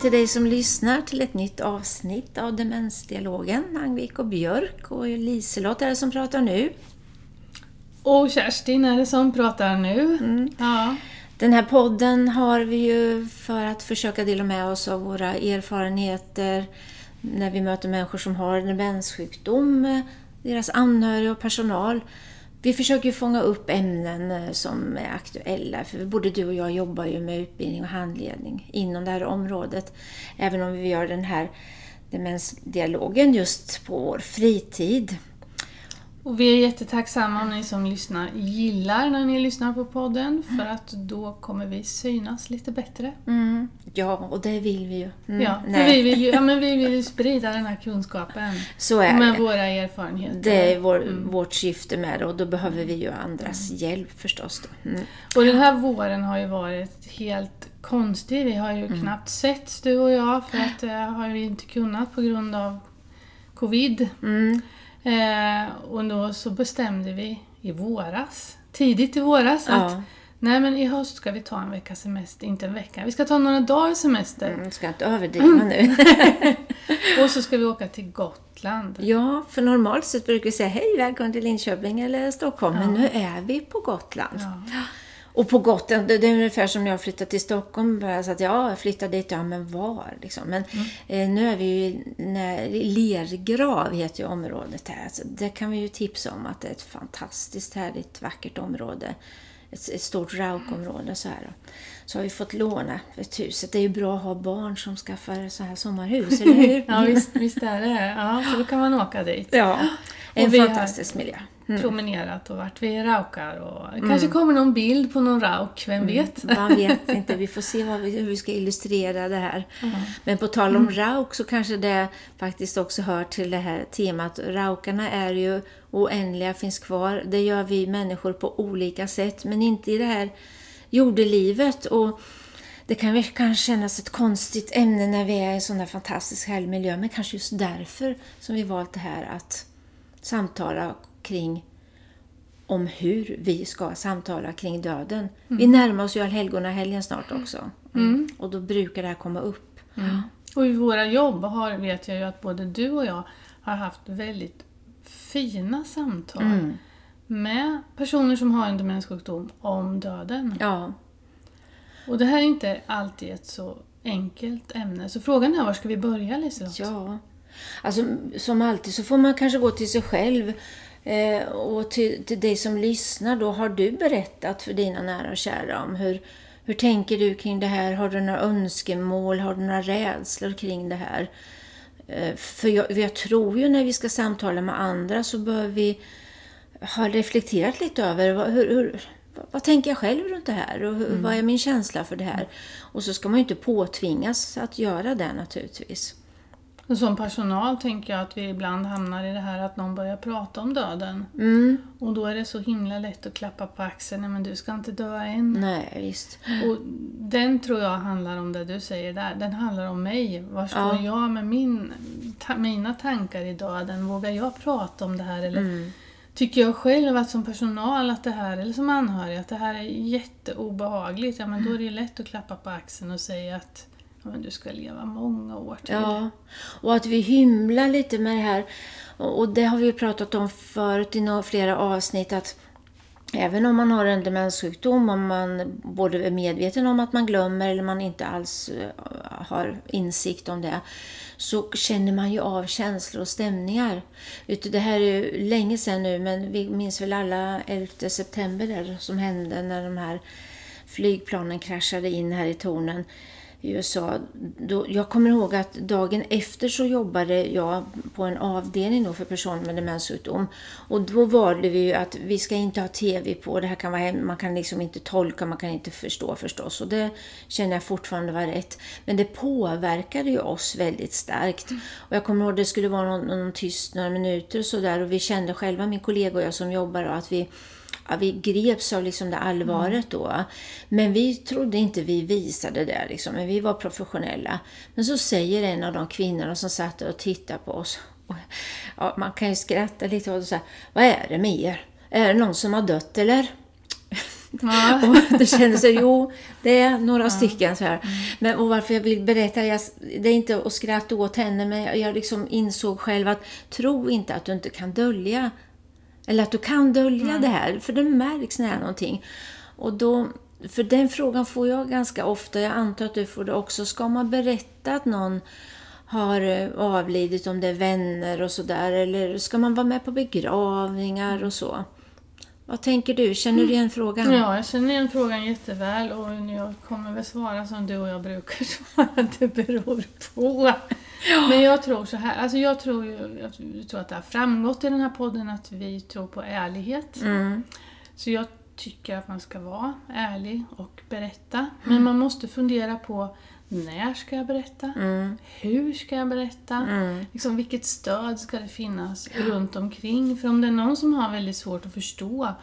till dig som lyssnar till ett nytt avsnitt av Demensdialogen. Angvik och Björk och Liselott är det som pratar nu. Och Kerstin är det som pratar nu. Mm. Ja. Den här podden har vi ju för att försöka dela med oss av våra erfarenheter när vi möter människor som har demenssjukdom, deras anhöriga och personal. Vi försöker fånga upp ämnen eh, som är aktuella, för både du och jag jobbar ju med utbildning och handledning inom det här området. Även om vi gör den här demensdialogen just på vår fritid. Och vi är jättetacksamma om ni som lyssnar gillar när ni lyssnar på podden för att då kommer vi synas lite bättre. Mm. Ja, och det vill vi ju. Mm. Ja, för vi vill ju ja, men vi vill sprida den här kunskapen Så är med det. våra erfarenheter. Det är vår, Mm. vårt syfte med det och då behöver vi ju andras hjälp förstås. Mm. Och den här våren har ju varit helt konstig. Vi har ju Mm. knappt setts du och jag för att det har vi inte kunnat på grund av Covid. Eh, och då så bestämde vi i våras, tidigt i våras, att Ja. nej men i höst ska vi ta en veckas semester, inte en vecka, vi ska ta några dagars semester. Mm, ska inte överdriva nu. Och så ska vi åka till Gotland. ja, för normalt sett brukar vi säga hej, välkommen till Linköping eller Stockholm, men nu är vi på Gotland. Ja. Och på Gotland, det det är ungefär som när jag flyttade till Stockholm. Så att ja, jag flyttade dit, ja men var? Liksom. Men eh, nu är vi ju när, Lergrav heter ju området här. Alltså, det kan vi ju tipsa om att det är ett fantastiskt härligt, vackert område. Ett, ett stort raukområde så här. Så har vi fått låna ett hus. Det är ju bra att ha barn som skaffar så här sommarhus, eller hur? Ja, visst, visst är det. Ja, så då kan man åka dit. Ja, en vi har- fantastisk miljö. Mm. Promenerat och varit vid raukar och det kanske kommer någon bild på någon rauk, vem vet? Man vet inte, vi får se vi, hur vi ska illustrera det här. Men på tal om rauk så kanske det faktiskt också hör till det här temat. Raukarna är ju oändliga, finns kvar. Det gör vi människor på olika sätt, men inte i det här jordelivet. Och det kan kanske kännas ett konstigt ämne när vi är i en sån här fantastisk härlig miljö, men kanske just därför som vi valt det här att samtala kring om hur vi ska samtala kring döden. Vi närmar oss ju allhelgonahelgen snart också. Mm. Och då brukar det här komma upp. Och i våra jobb har, vet jag ju att både du och jag har haft väldigt fina samtal Mm. med personer som har en demenssjukdom om döden. Ja, Och det här är inte alltid ett så enkelt ämne. Så frågan är var ska vi börja Liselott? ja. Alltså, som alltid så får man kanske gå till sig själv. Eh, och till, till dig som lyssnar då, har du berättat för dina nära och kära om hur, hur tänker du kring det här? Har du några önskemål? Har du några rädslor kring det här? Eh, För jag, jag tror ju när vi ska samtala med andra så bör vi ha reflekterat lite över vad, hur, hur, vad, tänker jag själv runt det här och hur, vad är min känsla för det här? Och så ska man ju inte påtvingas att göra det naturligtvis. Och som personal tänker jag att vi ibland hamnar i det här att någon börjar prata om döden. Mm, Och då är det så himla lätt att klappa på axeln. Nej men du ska inte dö än. nej, visst. Och den tror jag handlar om det du säger där. Den handlar om mig. Var står Ja. jag med min, ta, mina tankar i döden? Vågar jag prata om det här? Eller Mm. tycker jag själv att som personal att det här, eller som anhörig att det här är jätteobehagligt? Ja men då är det ju lätt att klappa på axeln och säga att men du ska leva många år till. Ja, och att vi hymlar lite med det här. Och det har vi ju pratat om förut i några, flera avsnitt att även om man har en demenssjukdom, om man både är medveten om att man glömmer eller man inte alls eh, har insikt om det, så känner man ju av känslor och stämningar. Det här är ju länge sedan nu, men vi minns väl alla 11 september där som hände när de här flygplanen kraschade in här i tornen i USA. Då, jag kommer ihåg att dagen efter så jobbade jag på en avdelning då för personer med demenssjukdom. Och då valde vi ju att vi ska inte ha TV på, det här kan vara hem, man kan liksom inte tolka, man kan inte förstå förstås. Och det känner jag fortfarande var rätt. Men det påverkade ju oss väldigt starkt. Och jag kommer ihåg att det skulle vara någon, någon tyst några minuter och sådär. Och vi kände själva, min kollega och jag som jobbar, att vi ja, vi greps av liksom det allvaret då. Men vi trodde inte vi visade det, liksom, men vi var professionella. Men så säger en av de kvinnorna som satt och tittade på oss, och, ja, man kan ju skratta lite och säga, vad är det med er? Är det någon som har dött eller? Ja. Och det kändes jo, det är några stycken så här. Men, och varför jag vill berätta, jag, det är inte att skratta åt henne, men jag, jag liksom insåg själv att tro inte att du inte kan dölja, eller att du kan dölja det här, för det märks när någonting. Och då, för den frågan får jag ganska ofta, jag antar att du får det också. Ska man berätta att någon har eh, avlidit, om det är vänner och sådär, eller ska man vara med på begravningar och så? Vad tänker du? Känner du igen frågan? Ja, jag känner igen frågan jätteväl och jag kommer väl svara som du och jag brukar svara, det beror på. Men jag tror så här, alltså jag tror, ju, jag tror att det har framgått i den här podden att vi tror på ärlighet. Mm. Så jag tycker att man ska vara ärlig och berätta. Men man måste fundera på när ska jag berätta? Mm. Hur ska jag berätta? Mm. Liksom, vilket stöd ska det finnas runt omkring? För om det är någon som har väldigt svårt att förstå,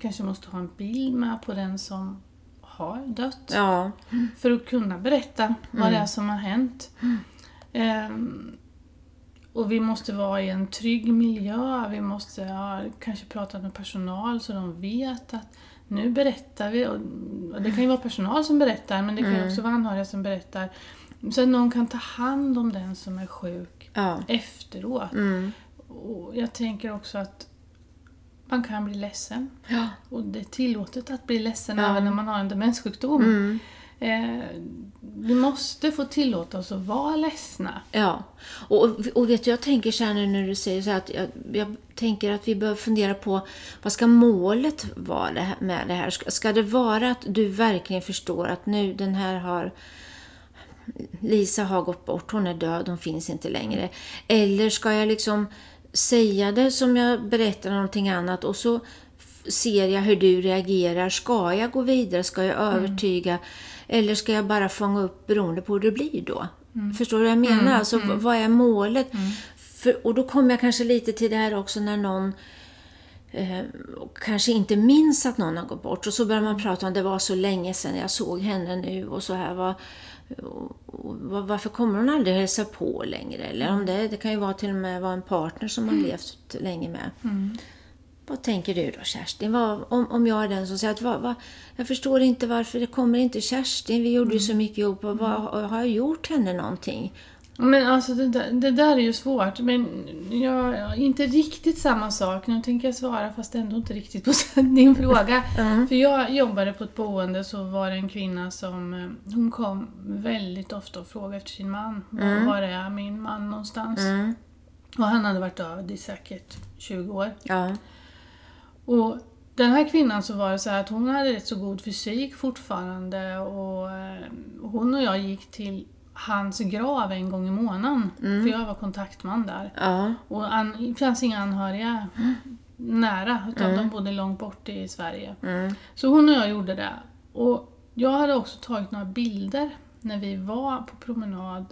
kanske måste ha en bild med på den som har dött. Ja. För att kunna berätta vad det är som har hänt. Ehm, och vi måste vara i en trygg miljö, vi måste ha, kanske prata med personal så de vet att nu berättar vi. Och det kan ju vara personal som berättar men det kan ju också vara anhöriga som berättar. Så att någon kan ta hand om den som är sjuk Ja. efteråt. Mm. Och jag tänker också att man kan bli ledsen. Ja. Och det är tillåtet att bli ledsen Ja. även när man har en demenssjukdom. Mm. Eh, vi måste få tillåta oss att vara ledsna. Ja, och, och vet du, jag tänker så här nu när du säger så här att jag, jag tänker att vi bör fundera på vad ska målet vara med det här? Ska, ska det vara att du verkligen förstår att nu den här har Lisa har gått bort, hon är död, hon finns inte längre. Eller ska jag liksom säga det som jag berättar någonting annat och så ser jag hur du reagerar. Ska jag gå vidare? Ska jag övertyga? Eller ska jag bara fånga upp beroende på hur det blir då? Förstår du vad jag menar? Alltså, v- vad är målet? För, och då kommer jag kanske lite till det här också när någon eh, kanske inte minns att någon har gått bort. Och så börjar man prata om det var så länge sedan jag såg henne nu och så här. Var, och, och, var- varför kommer hon aldrig hälsa på längre? Eller om det, det kan ju vara till och med vara en partner som man levt länge med. Vad tänker du då Kerstin? Vad, om, om jag är den som säger att vad, vad, jag förstår inte varför det kommer inte Kerstin. Vi gjorde ju så mycket ihop. Och vad, har jag gjort henne någonting? Men alltså det där, det där är ju svårt. Men jag, inte riktigt samma sak. Nu tänker jag svara fast ändå inte riktigt på din fråga. För jag jobbade på ett boende så var det en kvinna som eh, hon kom väldigt ofta och frågade efter sin man. Var, var är min man någonstans? Mm. Och han hade varit död i säkert 20 år. Ja. Och den här kvinnan så var det så här att hon hade rätt så god fysik fortfarande och eh, hon och jag gick till hans grav en gång i månaden. För jag var kontaktman där. Ja. Och an, det fanns inga anhöriga nära, utan de bodde långt bort i Sverige. Mm. Så hon och jag gjorde det. Och jag hade också tagit några bilder när vi var på promenad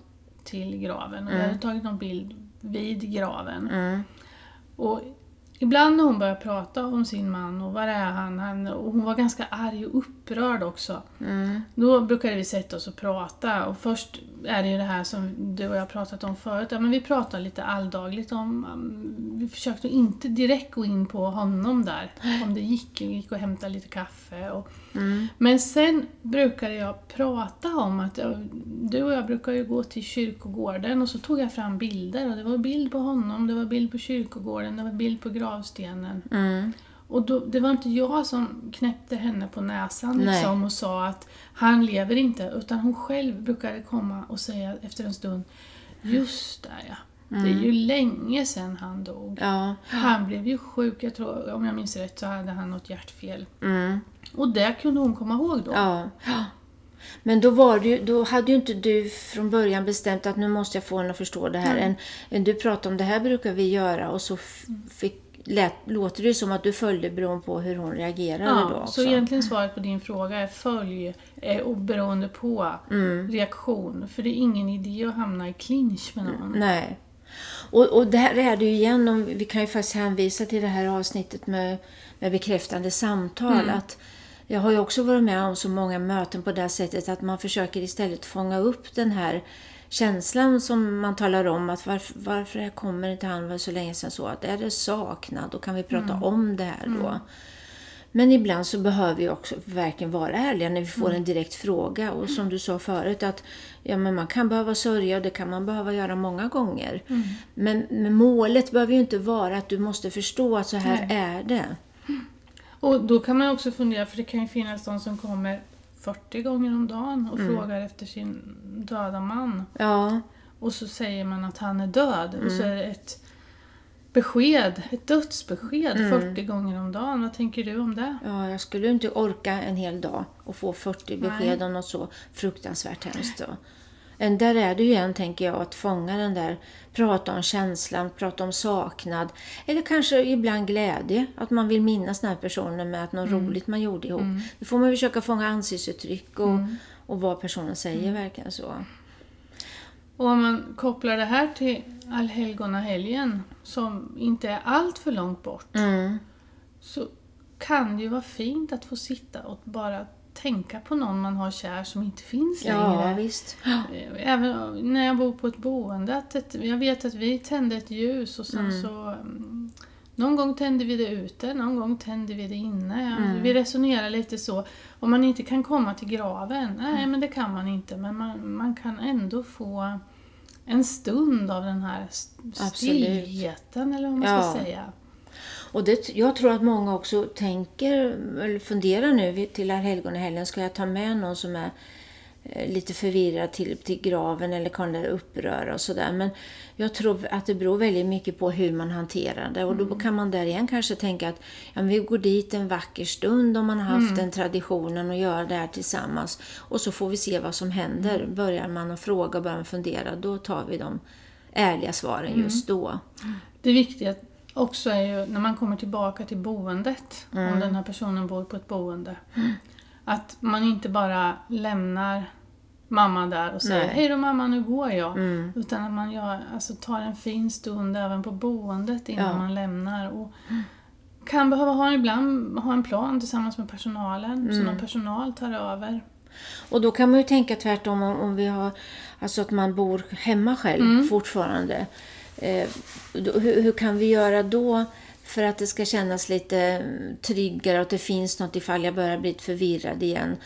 till graven. Och jag hade tagit någon bild vid graven. Mm. Och ibland när hon började prata om sin man och var är han, han och hon var ganska arg och upprörd också. Mm. Då brukade vi sätta oss och prata och först är det ju det här som du och jag pratat om förut. Ja, men vi pratade lite alldagligt om, um, vi försökte inte direkt gå in på honom där. Om det gick, vi gick och hämtade lite kaffe. Och, Mm. men sen brukade jag prata om att jag, du och jag brukar ju gå till kyrkogården och så tog jag fram bilder och det var bild på honom, det var bild på kyrkogården, det var bild på gravstenen. Mm. Och då, det var inte jag som knäppte henne på näsan liksom, och sa att han lever inte, utan hon själv brukade komma och säga efter en stund Just det ja, det är ju länge sedan han dog. Ja. Han blev ju sjuk, jag tror, om jag minns rätt så hade han något hjärtfel. Mm. Och det kunde hon komma ihåg då. Ja. Men då, var det då hade ju inte du från början bestämt att nu måste jag få henne att förstå det här. En, en, du pratade om det här brukar vi göra och så fick, lät, låter det som att du följde beroende på hur hon reagerade då Ja, också. så egentligen svaret på din fråga är följ eh, och beroende på Mm. reaktion. För det är ingen idé att hamna i clinch med någon. Nej. Och, och det här är det ju igen, om, vi kan ju faktiskt hänvisa till det här avsnittet med, med bekräftande samtal. Att jag har ju också varit med om så många möten på det sättet att man försöker istället fånga upp den här känslan som man talar om. att Varför, varför kommer inte han var så länge sedan så? Att är det saknad? Då kan vi prata om det här då. Men ibland så behöver vi också verkligen vara ärliga när vi får en direkt fråga. Och som du sa förut att ja, men man kan behöva sörja och det kan man behöva göra många gånger. Men, men målet behöver ju inte vara att du måste förstå att så här Nej. är det. Och då kan man också fundera, för det kan ju finnas de som kommer 40 gånger om dagen och frågar efter sin döda man. Ja, Och så säger man att han är död. Och så är det ett besked, ett dödsbesked 40 gånger om dagen. Vad tänker du om det? ja, jag skulle inte orka en hel dag och få 40 besked Nej. om något så fruktansvärt hemskt. Då. En där är det ju igen, tänker jag, att fånga den där, prata om känslan, prata om saknad. Eller kanske ibland glädje, att man vill minnas den här personen med att något roligt man gjorde ihop. Det får man försöka fånga ansiktsuttryck och, och vad personen säger verkligen så. Och om man kopplar det här till allhelgonahelgen som inte är allt för långt bort. Mm. Så kan det ju vara fint att få sitta och bara tänka på någon man har kär som inte finns Ja, längre. visst. Även när jag bor på ett boende. Att ett, jag vet att vi tände ett ljus och sen så... mm, Någon gång tände vi det ute, någon gång tände vi det inne. Vi resonerar lite så. Om man inte kan komma till graven, nej men det kan man inte. Men man, man kan ändå få en stund av den här st- Absolut. stillheten eller vad man Ja. ska säga. Och det, jag tror att många också tänker, eller funderar nu till allhelgonahelgen, ska jag ta med någon som är eh, lite förvirrad till, till graven eller kan det uppröra och sådär. Men jag tror att det beror väldigt mycket på hur man hanterar det. Och då kan man där igen kanske tänka att ja, vi går dit en vacker stund om man har haft den traditionen och gör det här tillsammans. Och så får vi se vad som händer. Börjar man att fråga och börjar man fundera, då tar vi de ärliga svaren just då. Det viktiga också är ju när man kommer tillbaka till boendet, Mm. om den här personen bor på ett boende, att man inte bara lämnar mamma där och säger Nej. Mm. hej då mamma, nu går jag. Utan att man gör, alltså, tar en fin stund även på boendet innan Ja. man lämnar. Och kan behöva ha, ibland ha en plan tillsammans med personalen, så Mm. någon personal tar över. Och då kan man ju tänka tvärtom om, om vi har, alltså att man bor hemma själv fortfarande. Eh, hur, hur kan vi göra då för att det ska kännas lite mm, tryggare och att det finns något ifall jag börjar bli lite förvirrad igen.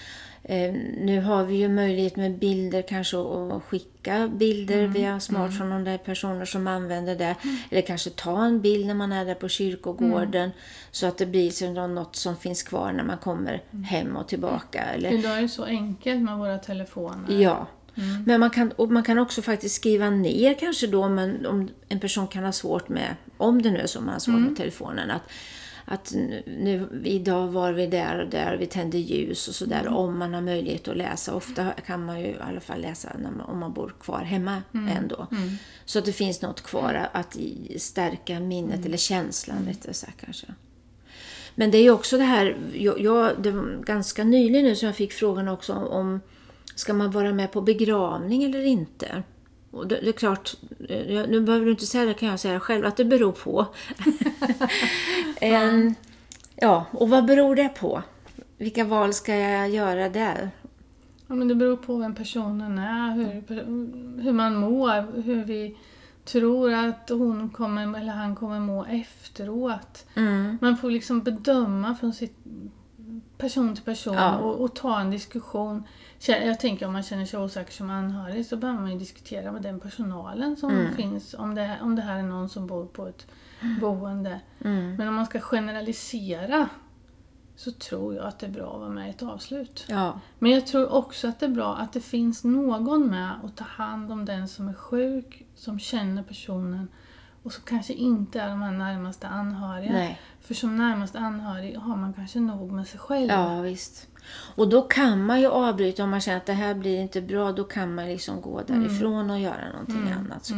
Eh, nu har vi ju möjlighet med bilder kanske att skicka bilder via smartphone om det är personer som använder det. Eller kanske ta en bild när man är där på kyrkogården så att det blir som något som finns kvar när man kommer hem och tillbaka. Eller, Idag är det så enkelt med våra telefoner. Ja. Men man kan, man kan också faktiskt skriva ner kanske då men om en person kan ha svårt med, om det nu är så man har svårt med telefonen, att, att nu, idag var vi där och där, vi tände ljus och sådär, om man har möjlighet att läsa. Ofta kan man ju i alla fall läsa man, om man bor kvar hemma ändå. Så att det finns något kvar att stärka minnet, eller känslan rättare sagt kanske. Men det är ju också det här, jag, jag, det var ganska nyligen nu som jag fick frågan också om ska man vara med på begravning eller inte? Och det, det är klart, eh, nu behöver du inte säga det kan jag säga själv, att det beror på. Em, ja, och vad beror det på? Vilka val ska jag göra där? Ja, men det beror på vem personen är, hur, hur man mår, hur vi tror att hon kommer, eller han kommer må efteråt. Mm. Man får liksom bedöma från sitt person till person Ja. och, och ta en diskussion. Jag tänker om man känner sig osäker som anhörig så behöver man ju diskutera med den personalen som Mm. finns, om det, om det här är någon som bor på ett boende. Mm. Men om man ska generalisera så tror jag att det är bra att vara med i ett avslut. Ja, Men jag tror också att det är bra att det finns någon med och ta hand om den som är sjuk, som känner personen och som kanske inte är de här närmaste anhöriga. nej. För som närmaste anhörig har man kanske nog med sig själv. Ja, visst. Och då kan man ju avbryta om man känner att det här blir inte bra. Då kan man liksom gå därifrån och göra någonting annat. Så.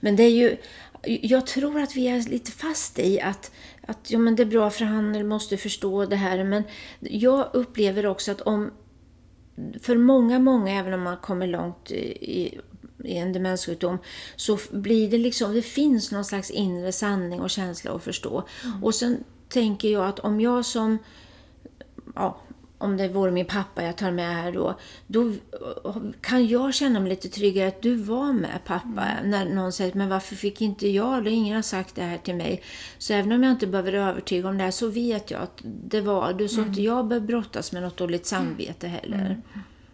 Men det är ju, jag tror att vi är lite fast i att, att ja, men det är bra för han måste förstå det här. Men jag upplever också att om, för många, många, även om man kommer långt i, i en demenssjukdom, så blir det liksom, det finns någon slags inre sanning och känsla att förstå. Och sen tänker jag att om jag som ja, om det vore min pappa jag tar med här då, då kan jag känna mig lite tryggare att du var med pappa. Mm. När någon säger, men varför fick inte jag det? Ingen har sagt det här till mig. Så även om jag inte behöver övertyga om det här så vet jag att det var du. Så mm. att jag behöver brottas med något dåligt samvete heller.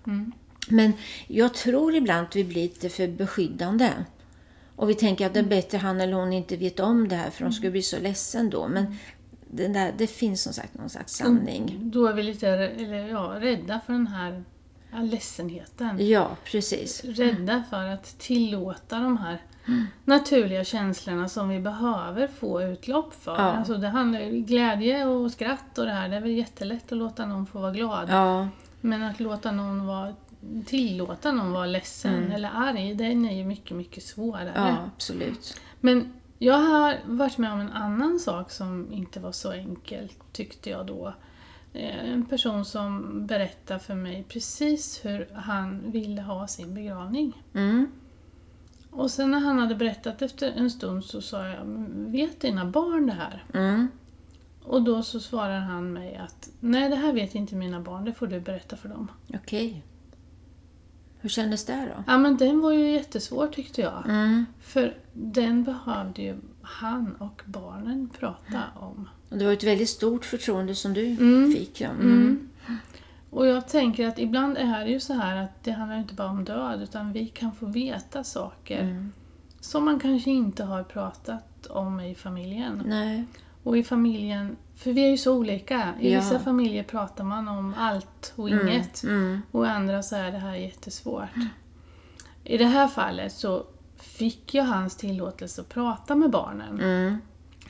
Mm. Mm. Men jag tror ibland att vi blir lite för beskyddande. Och vi tänker att det är mm. bättre han eller hon inte vet om det här för de skulle bli så ledsen då. Men den där, det finns som sagt någon slags sanning. Då är vi lite eller, ja, rädda för den här ja, ledsenheten. Ja, precis. Rädda för att tillåta de här mm. naturliga känslorna som vi behöver få utlopp för. Ja. Alltså det handlar ju glädje och skratt och det här, det är väl jättelätt att låta någon få vara glad. Ja. Men att låta någon vara tillåta någon vara ledsen mm. eller arg, den är ju mycket, mycket svårare. Ja, absolut. Men jag har varit med om en annan sak som inte var så enkel, tyckte jag då. Eh, en person som berättade för mig precis hur han ville ha sin begravning. Mm. Och sen när han hade berättat efter en stund så sa jag, vet dina barn det här? Mm. Och då så svarar han mig att, nej det här vet inte mina barn, det får du berätta för dem. Okej. Hur kändes det då? Ja men den var ju jättesvår tyckte jag. Mm. För den behövde ju han och barnen prata om. Och det var ett väldigt stort förtroende som du mm. fick. Ja. Mm. mm. Och jag tänker att ibland är det ju så här att det handlar inte bara om död utan vi kan få veta saker mm. som man kanske inte har pratat om i familjen. Nej. Och i familjen, för vi är ju så olika. I ja. vissa familjer pratar man om allt och mm, inget. Mm. Och i andra så är det här jättesvårt. Mm. I det här fallet så fick jag hans tillåtelse att prata med barnen. Mm.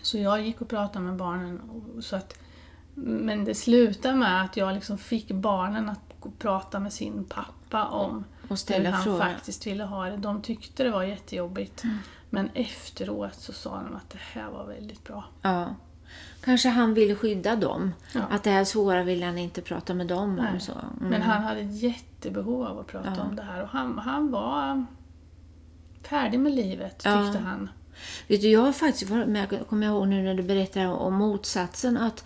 Så jag gick och pratade med barnen. Så att, men det slutade med att jag liksom fick barnen att prata med sin pappa om hur han fråga. faktiskt ville ha det. De tyckte det var jättejobbigt. Mm. Men efteråt så sa de att det här var väldigt bra. Ja. Kanske han ville skydda dem. Ja. Att det här svåra ville han inte prata med dem Nej. om. Så. Mm. Men han hade ett jättebehov av att prata ja. om det här och han, han var färdig med livet, tyckte ja. han. Vet du, jag har faktiskt varit med, kommer jag ihåg nu när du berättar om motsatsen, att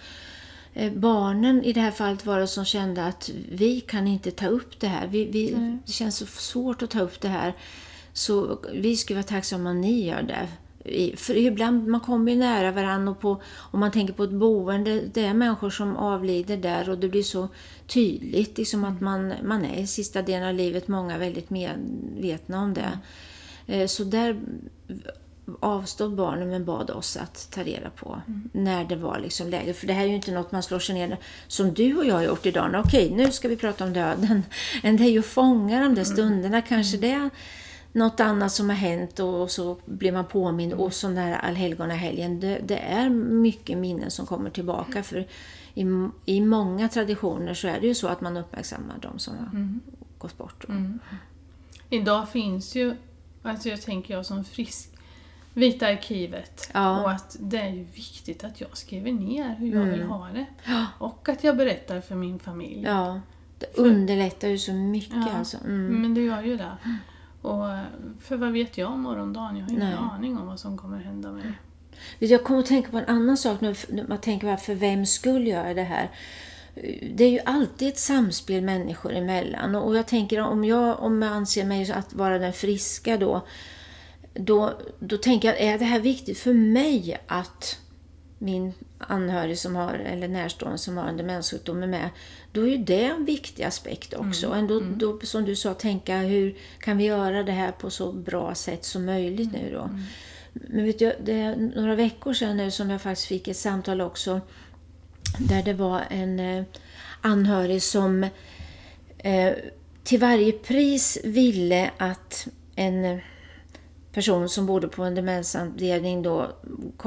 eh, barnen i det här fallet var det som kände att vi kan inte ta upp det här. Vi, vi, det känns så svårt att ta upp det här. Så vi skulle vara tacksamma om ni gör det. För ibland man kommer ju nära varandra och på, om man tänker på ett boende, det är människor som avlider där och det blir så tydligt liksom att man, man är i sista delen av livet, många väldigt medvetna om det. Mm. Så där avstod barnen men bad oss att ta reda på mm. när det var liksom läge. För det här är ju inte något man slår sig ner som du och jag har gjort idag. Okej, nu ska vi prata om döden. Men det är ju att fånga de där mm. stunderna. Kanske mm. det något annat som har hänt och så blir man påmind. Och så den här allhelgonahelgen, det, det är mycket minnen som kommer tillbaka. För i, i många traditioner så är det ju så att man uppmärksammar de som har mm. gått bort. Mm. Idag finns ju, alltså jag tänker jag som frisk, Vita arkivet. Ja. Och att det är ju viktigt att jag skriver ner hur jag mm. vill ha det. Och att jag berättar för min familj. Ja, det underlättar ju så mycket ja, alltså. Mm. Men det gör ju det. Och för vad vet jag om morgondagen? Jag har ingen Nej. aning om vad som kommer hända mig. Jag kommer att tänka på en annan sak nu. Man tänker för vem skulle göra det här? Det är ju alltid ett samspel människor emellan. Och jag tänker om jag, om jag anser mig att vara den friska då, då, då tänker jag, är det här viktigt för mig att min anhörig som har, eller närstående som har en demenssjukdom är med, då är ju det en viktig aspekt också. Mm. Ändå, mm. då, som du sa, tänka hur kan vi göra det här på så bra sätt som möjligt nu då. Mm. Men vet du, det är några veckor sedan nu som jag faktiskt fick ett samtal också där det var en eh, anhörig som eh, till varje pris ville att en person som bodde på en demensavdelning då,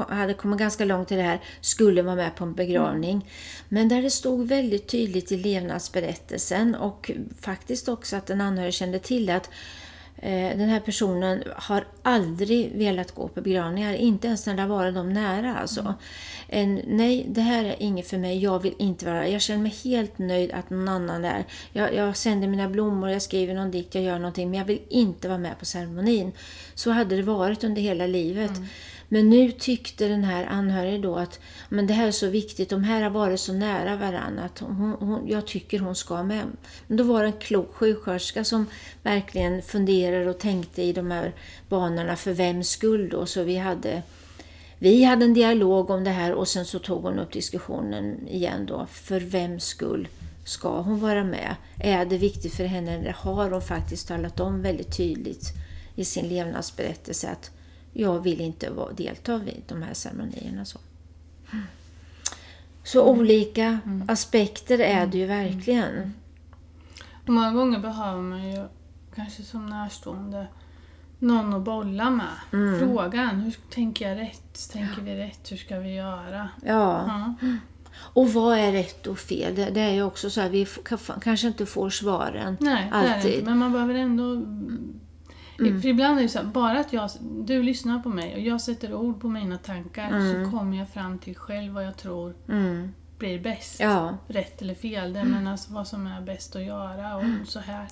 hade kommit ganska långt i det här, skulle vara med på en begravning. Mm. Men där det stod väldigt tydligt i levnadsberättelsen och faktiskt också att den anhörig kände till att den här personen har aldrig velat gå på begravningar, inte ens när det har varit dem nära. Alltså. Mm. En, nej, det här är inget för mig, jag vill inte vara Jag känner mig helt nöjd att någon annan är jag, jag sänder mina blommor, jag skriver någon dikt, jag gör någonting, men jag vill inte vara med på ceremonin. Så hade det varit under hela livet. Mm. Men nu tyckte den här anhöriga då att men det här är så viktigt, de här har varit så nära varandra att hon, hon, jag tycker hon ska med. Men då var det en klok sjuksköterska som verkligen funderade och tänkte i de här banorna för vems skull då. Så vi hade, vi hade en dialog om det här och sen så tog hon upp diskussionen igen då. För vems skull ska hon vara med? Är det viktigt för henne? Eller har hon faktiskt talat om väldigt tydligt i sin levnadsberättelse att jag vill inte delta vid de här ceremonierna. Så, så mm. olika mm. aspekter är det ju mm. verkligen. Mm. Många gånger behöver man ju kanske som närstående någon att bolla med. Mm. Frågan, hur tänker jag rätt? Tänker vi rätt? Hur ska vi göra? Ja. ja. Och vad är rätt och fel? Det, det är ju också så att vi kanske inte får svaren Nej, alltid. Det är inte, men man behöver ändå Mm. För ibland är det så här, bara att jag, du lyssnar på mig och jag sätter ord på mina tankar mm. så kommer jag fram till själv vad jag tror mm. blir bäst. Ja. Rätt eller fel, det men alltså vad som är bäst att göra och så här.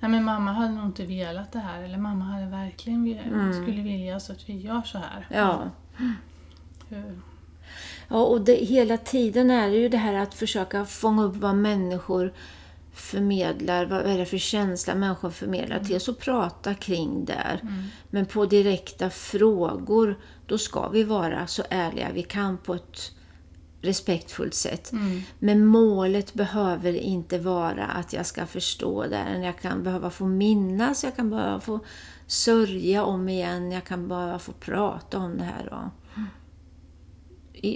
Nej men mamma hade nog inte velat det här eller mamma hade verkligen mm. skulle vilja så att vi gör så här. Ja. Hur? Ja, och det, hela tiden är det ju det här att försöka fånga upp vad människor förmedlar, vad är det för känsla människor förmedlar mm. till oss och prata kring där. Mm. Men på direkta frågor, då ska vi vara så ärliga vi kan på ett respektfullt sätt. Mm. Men målet behöver inte vara att jag ska förstå det. Jag kan behöva få minnas, jag kan behöva få sörja om igen, jag kan behöva få prata om det här. Och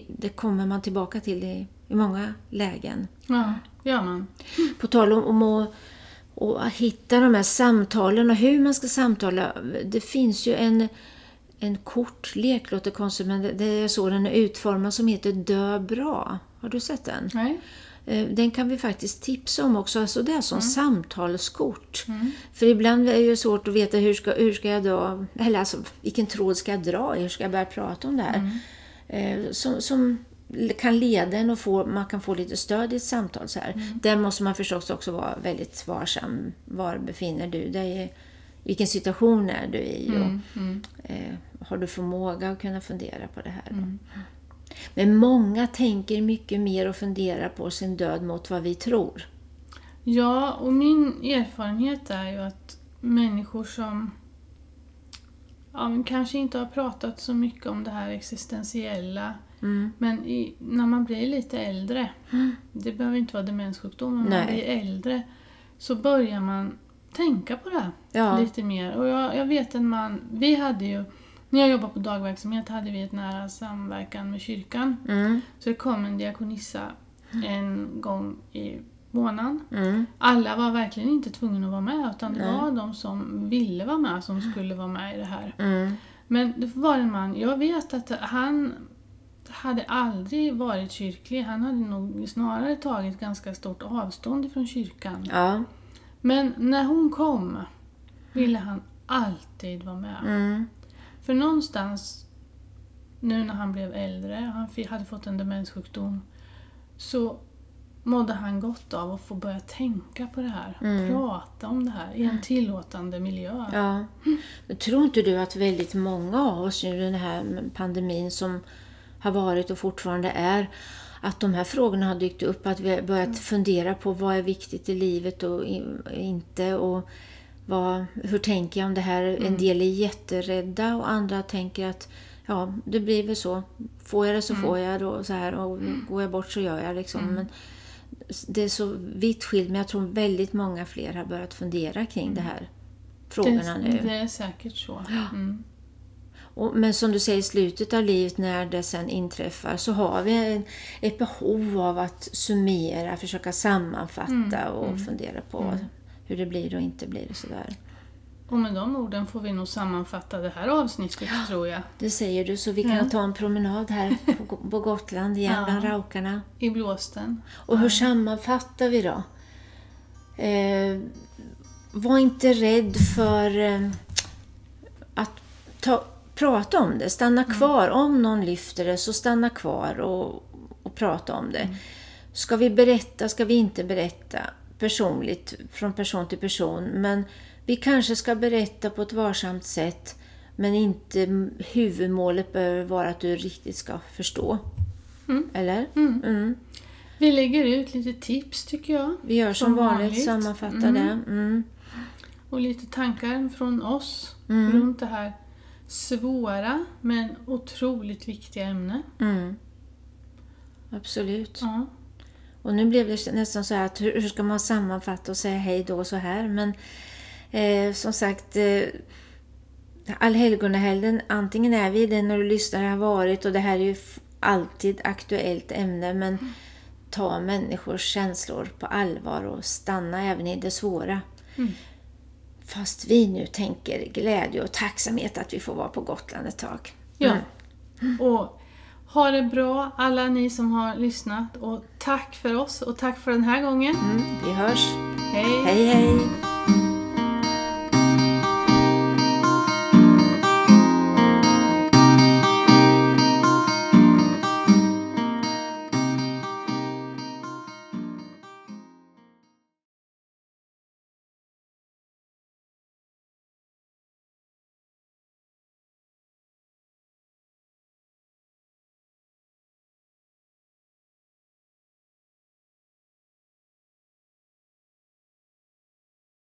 det kommer man tillbaka till i, i många lägen. Ja gör man. På tal om att och hitta de här samtalen och hur man ska samtala. Det finns ju en, en kortlek, låter konstigt, men det är så den är utformad, som heter Dö bra. Har du sett den? Nej. Eh, den kan vi faktiskt tipsa om också. Alltså det är som mm. samtalskort. Mm. För ibland är det ju svårt att veta hur ska, hur ska jag då, eller alltså vilken tråd ska jag dra? Hur ska jag börja prata om det här? Mm. Eh, som, som kan leda en och få, man kan få lite stöd i ett samtal. Så här. Mm. Där måste man förstås också vara väldigt varsam. Var befinner du dig? Vilken situation är du i? Mm. Och, mm. eh, har du förmåga att kunna fundera på det här? Mm. Men många tänker mycket mer och funderar på sin död mot vad vi tror. Ja, och min erfarenhet är ju att människor som ja, kanske inte har pratat så mycket om det här existentiella Mm. Men i, när man blir lite äldre, mm. det behöver inte vara demenssjukdom, men när man blir äldre så börjar man tänka på det ja. lite mer. Och jag, jag, vet en man, vi hade ju, när jag jobbade på dagverksamhet hade vi ett nära samverkan med kyrkan. Mm. Så det kom en diakonissa en gång i månaden. Mm. Alla var verkligen inte tvungna att vara med utan det Nej. var de som ville vara med som skulle vara med i det här. Mm. Men det var en man, jag vet att han hade aldrig varit kyrklig. Han hade nog snarare tagit ganska stort avstånd från kyrkan. Ja. Men när hon kom ville han alltid vara med. Mm. För någonstans, nu när han blev äldre, han hade fått en demenssjukdom, så mådde han gott av att få börja tänka på det här. Mm. Prata om det här i en tillåtande miljö. Ja. Tror inte du att väldigt många av oss i den här pandemin som har varit och fortfarande är att de här frågorna har dykt upp, att vi har börjat mm. fundera på vad är viktigt i livet och inte och vad, hur tänker jag om det här? Mm. En del är jätterädda och andra tänker att ja, det blir väl så. Får jag det så mm. får jag det och så här och mm. går jag bort så gör jag liksom. Mm. Men det är så vitt skilt, men jag tror väldigt många fler har börjat fundera kring mm. det här frågorna det, nu. Det är säkert så. Mm. Och, men som du säger, i slutet av livet när det sen inträffar så har vi en, ett behov av att summera, försöka sammanfatta mm, och mm, fundera på mm. hur det blir och inte blir och sådär. Och med de orden får vi nog sammanfatta det här avsnittet ja, tror jag. Det säger du, så vi kan ja. ta en promenad här på, på Gotland igen ja, bland raukarna. I blåsten. Och hur sammanfattar vi då? Eh, var inte rädd för eh, att ta prata om det. Stanna mm. kvar. Mm. Om någon lyfter det, så stanna kvar och, och prata om det. Mm. Ska vi berätta, ska vi inte berätta? Personligt, från person till person. Men vi kanske ska berätta på ett varsamt sätt. Men inte huvudmålet behöver vara att du riktigt ska förstå. Eller? Mm. Vi lägger ut lite tips tycker jag. Vi gör som, Som vanligt, vanligt. sammanfattar det. Mm. Och lite tankar från oss runt det här svåra men otroligt viktiga ämnet. Mm. Absolut. Ja. Och nu blev det nästan så här att hur, hur ska man sammanfatta och säga hej då så här. Men eh, som sagt, eh, Allhelgonahelgen, antingen är vi det när du lyssnar har varit och det här är ju alltid aktuellt ämne men ta människors känslor på allvar och stanna även i det svåra. Fast vi nu tänker glädje och tacksamhet att vi får vara på Gotland ett tag. ja. Och ha det bra alla ni som har lyssnat och tack för oss och tack för den här gången. Mm, vi hörs. Hej! Hej hej!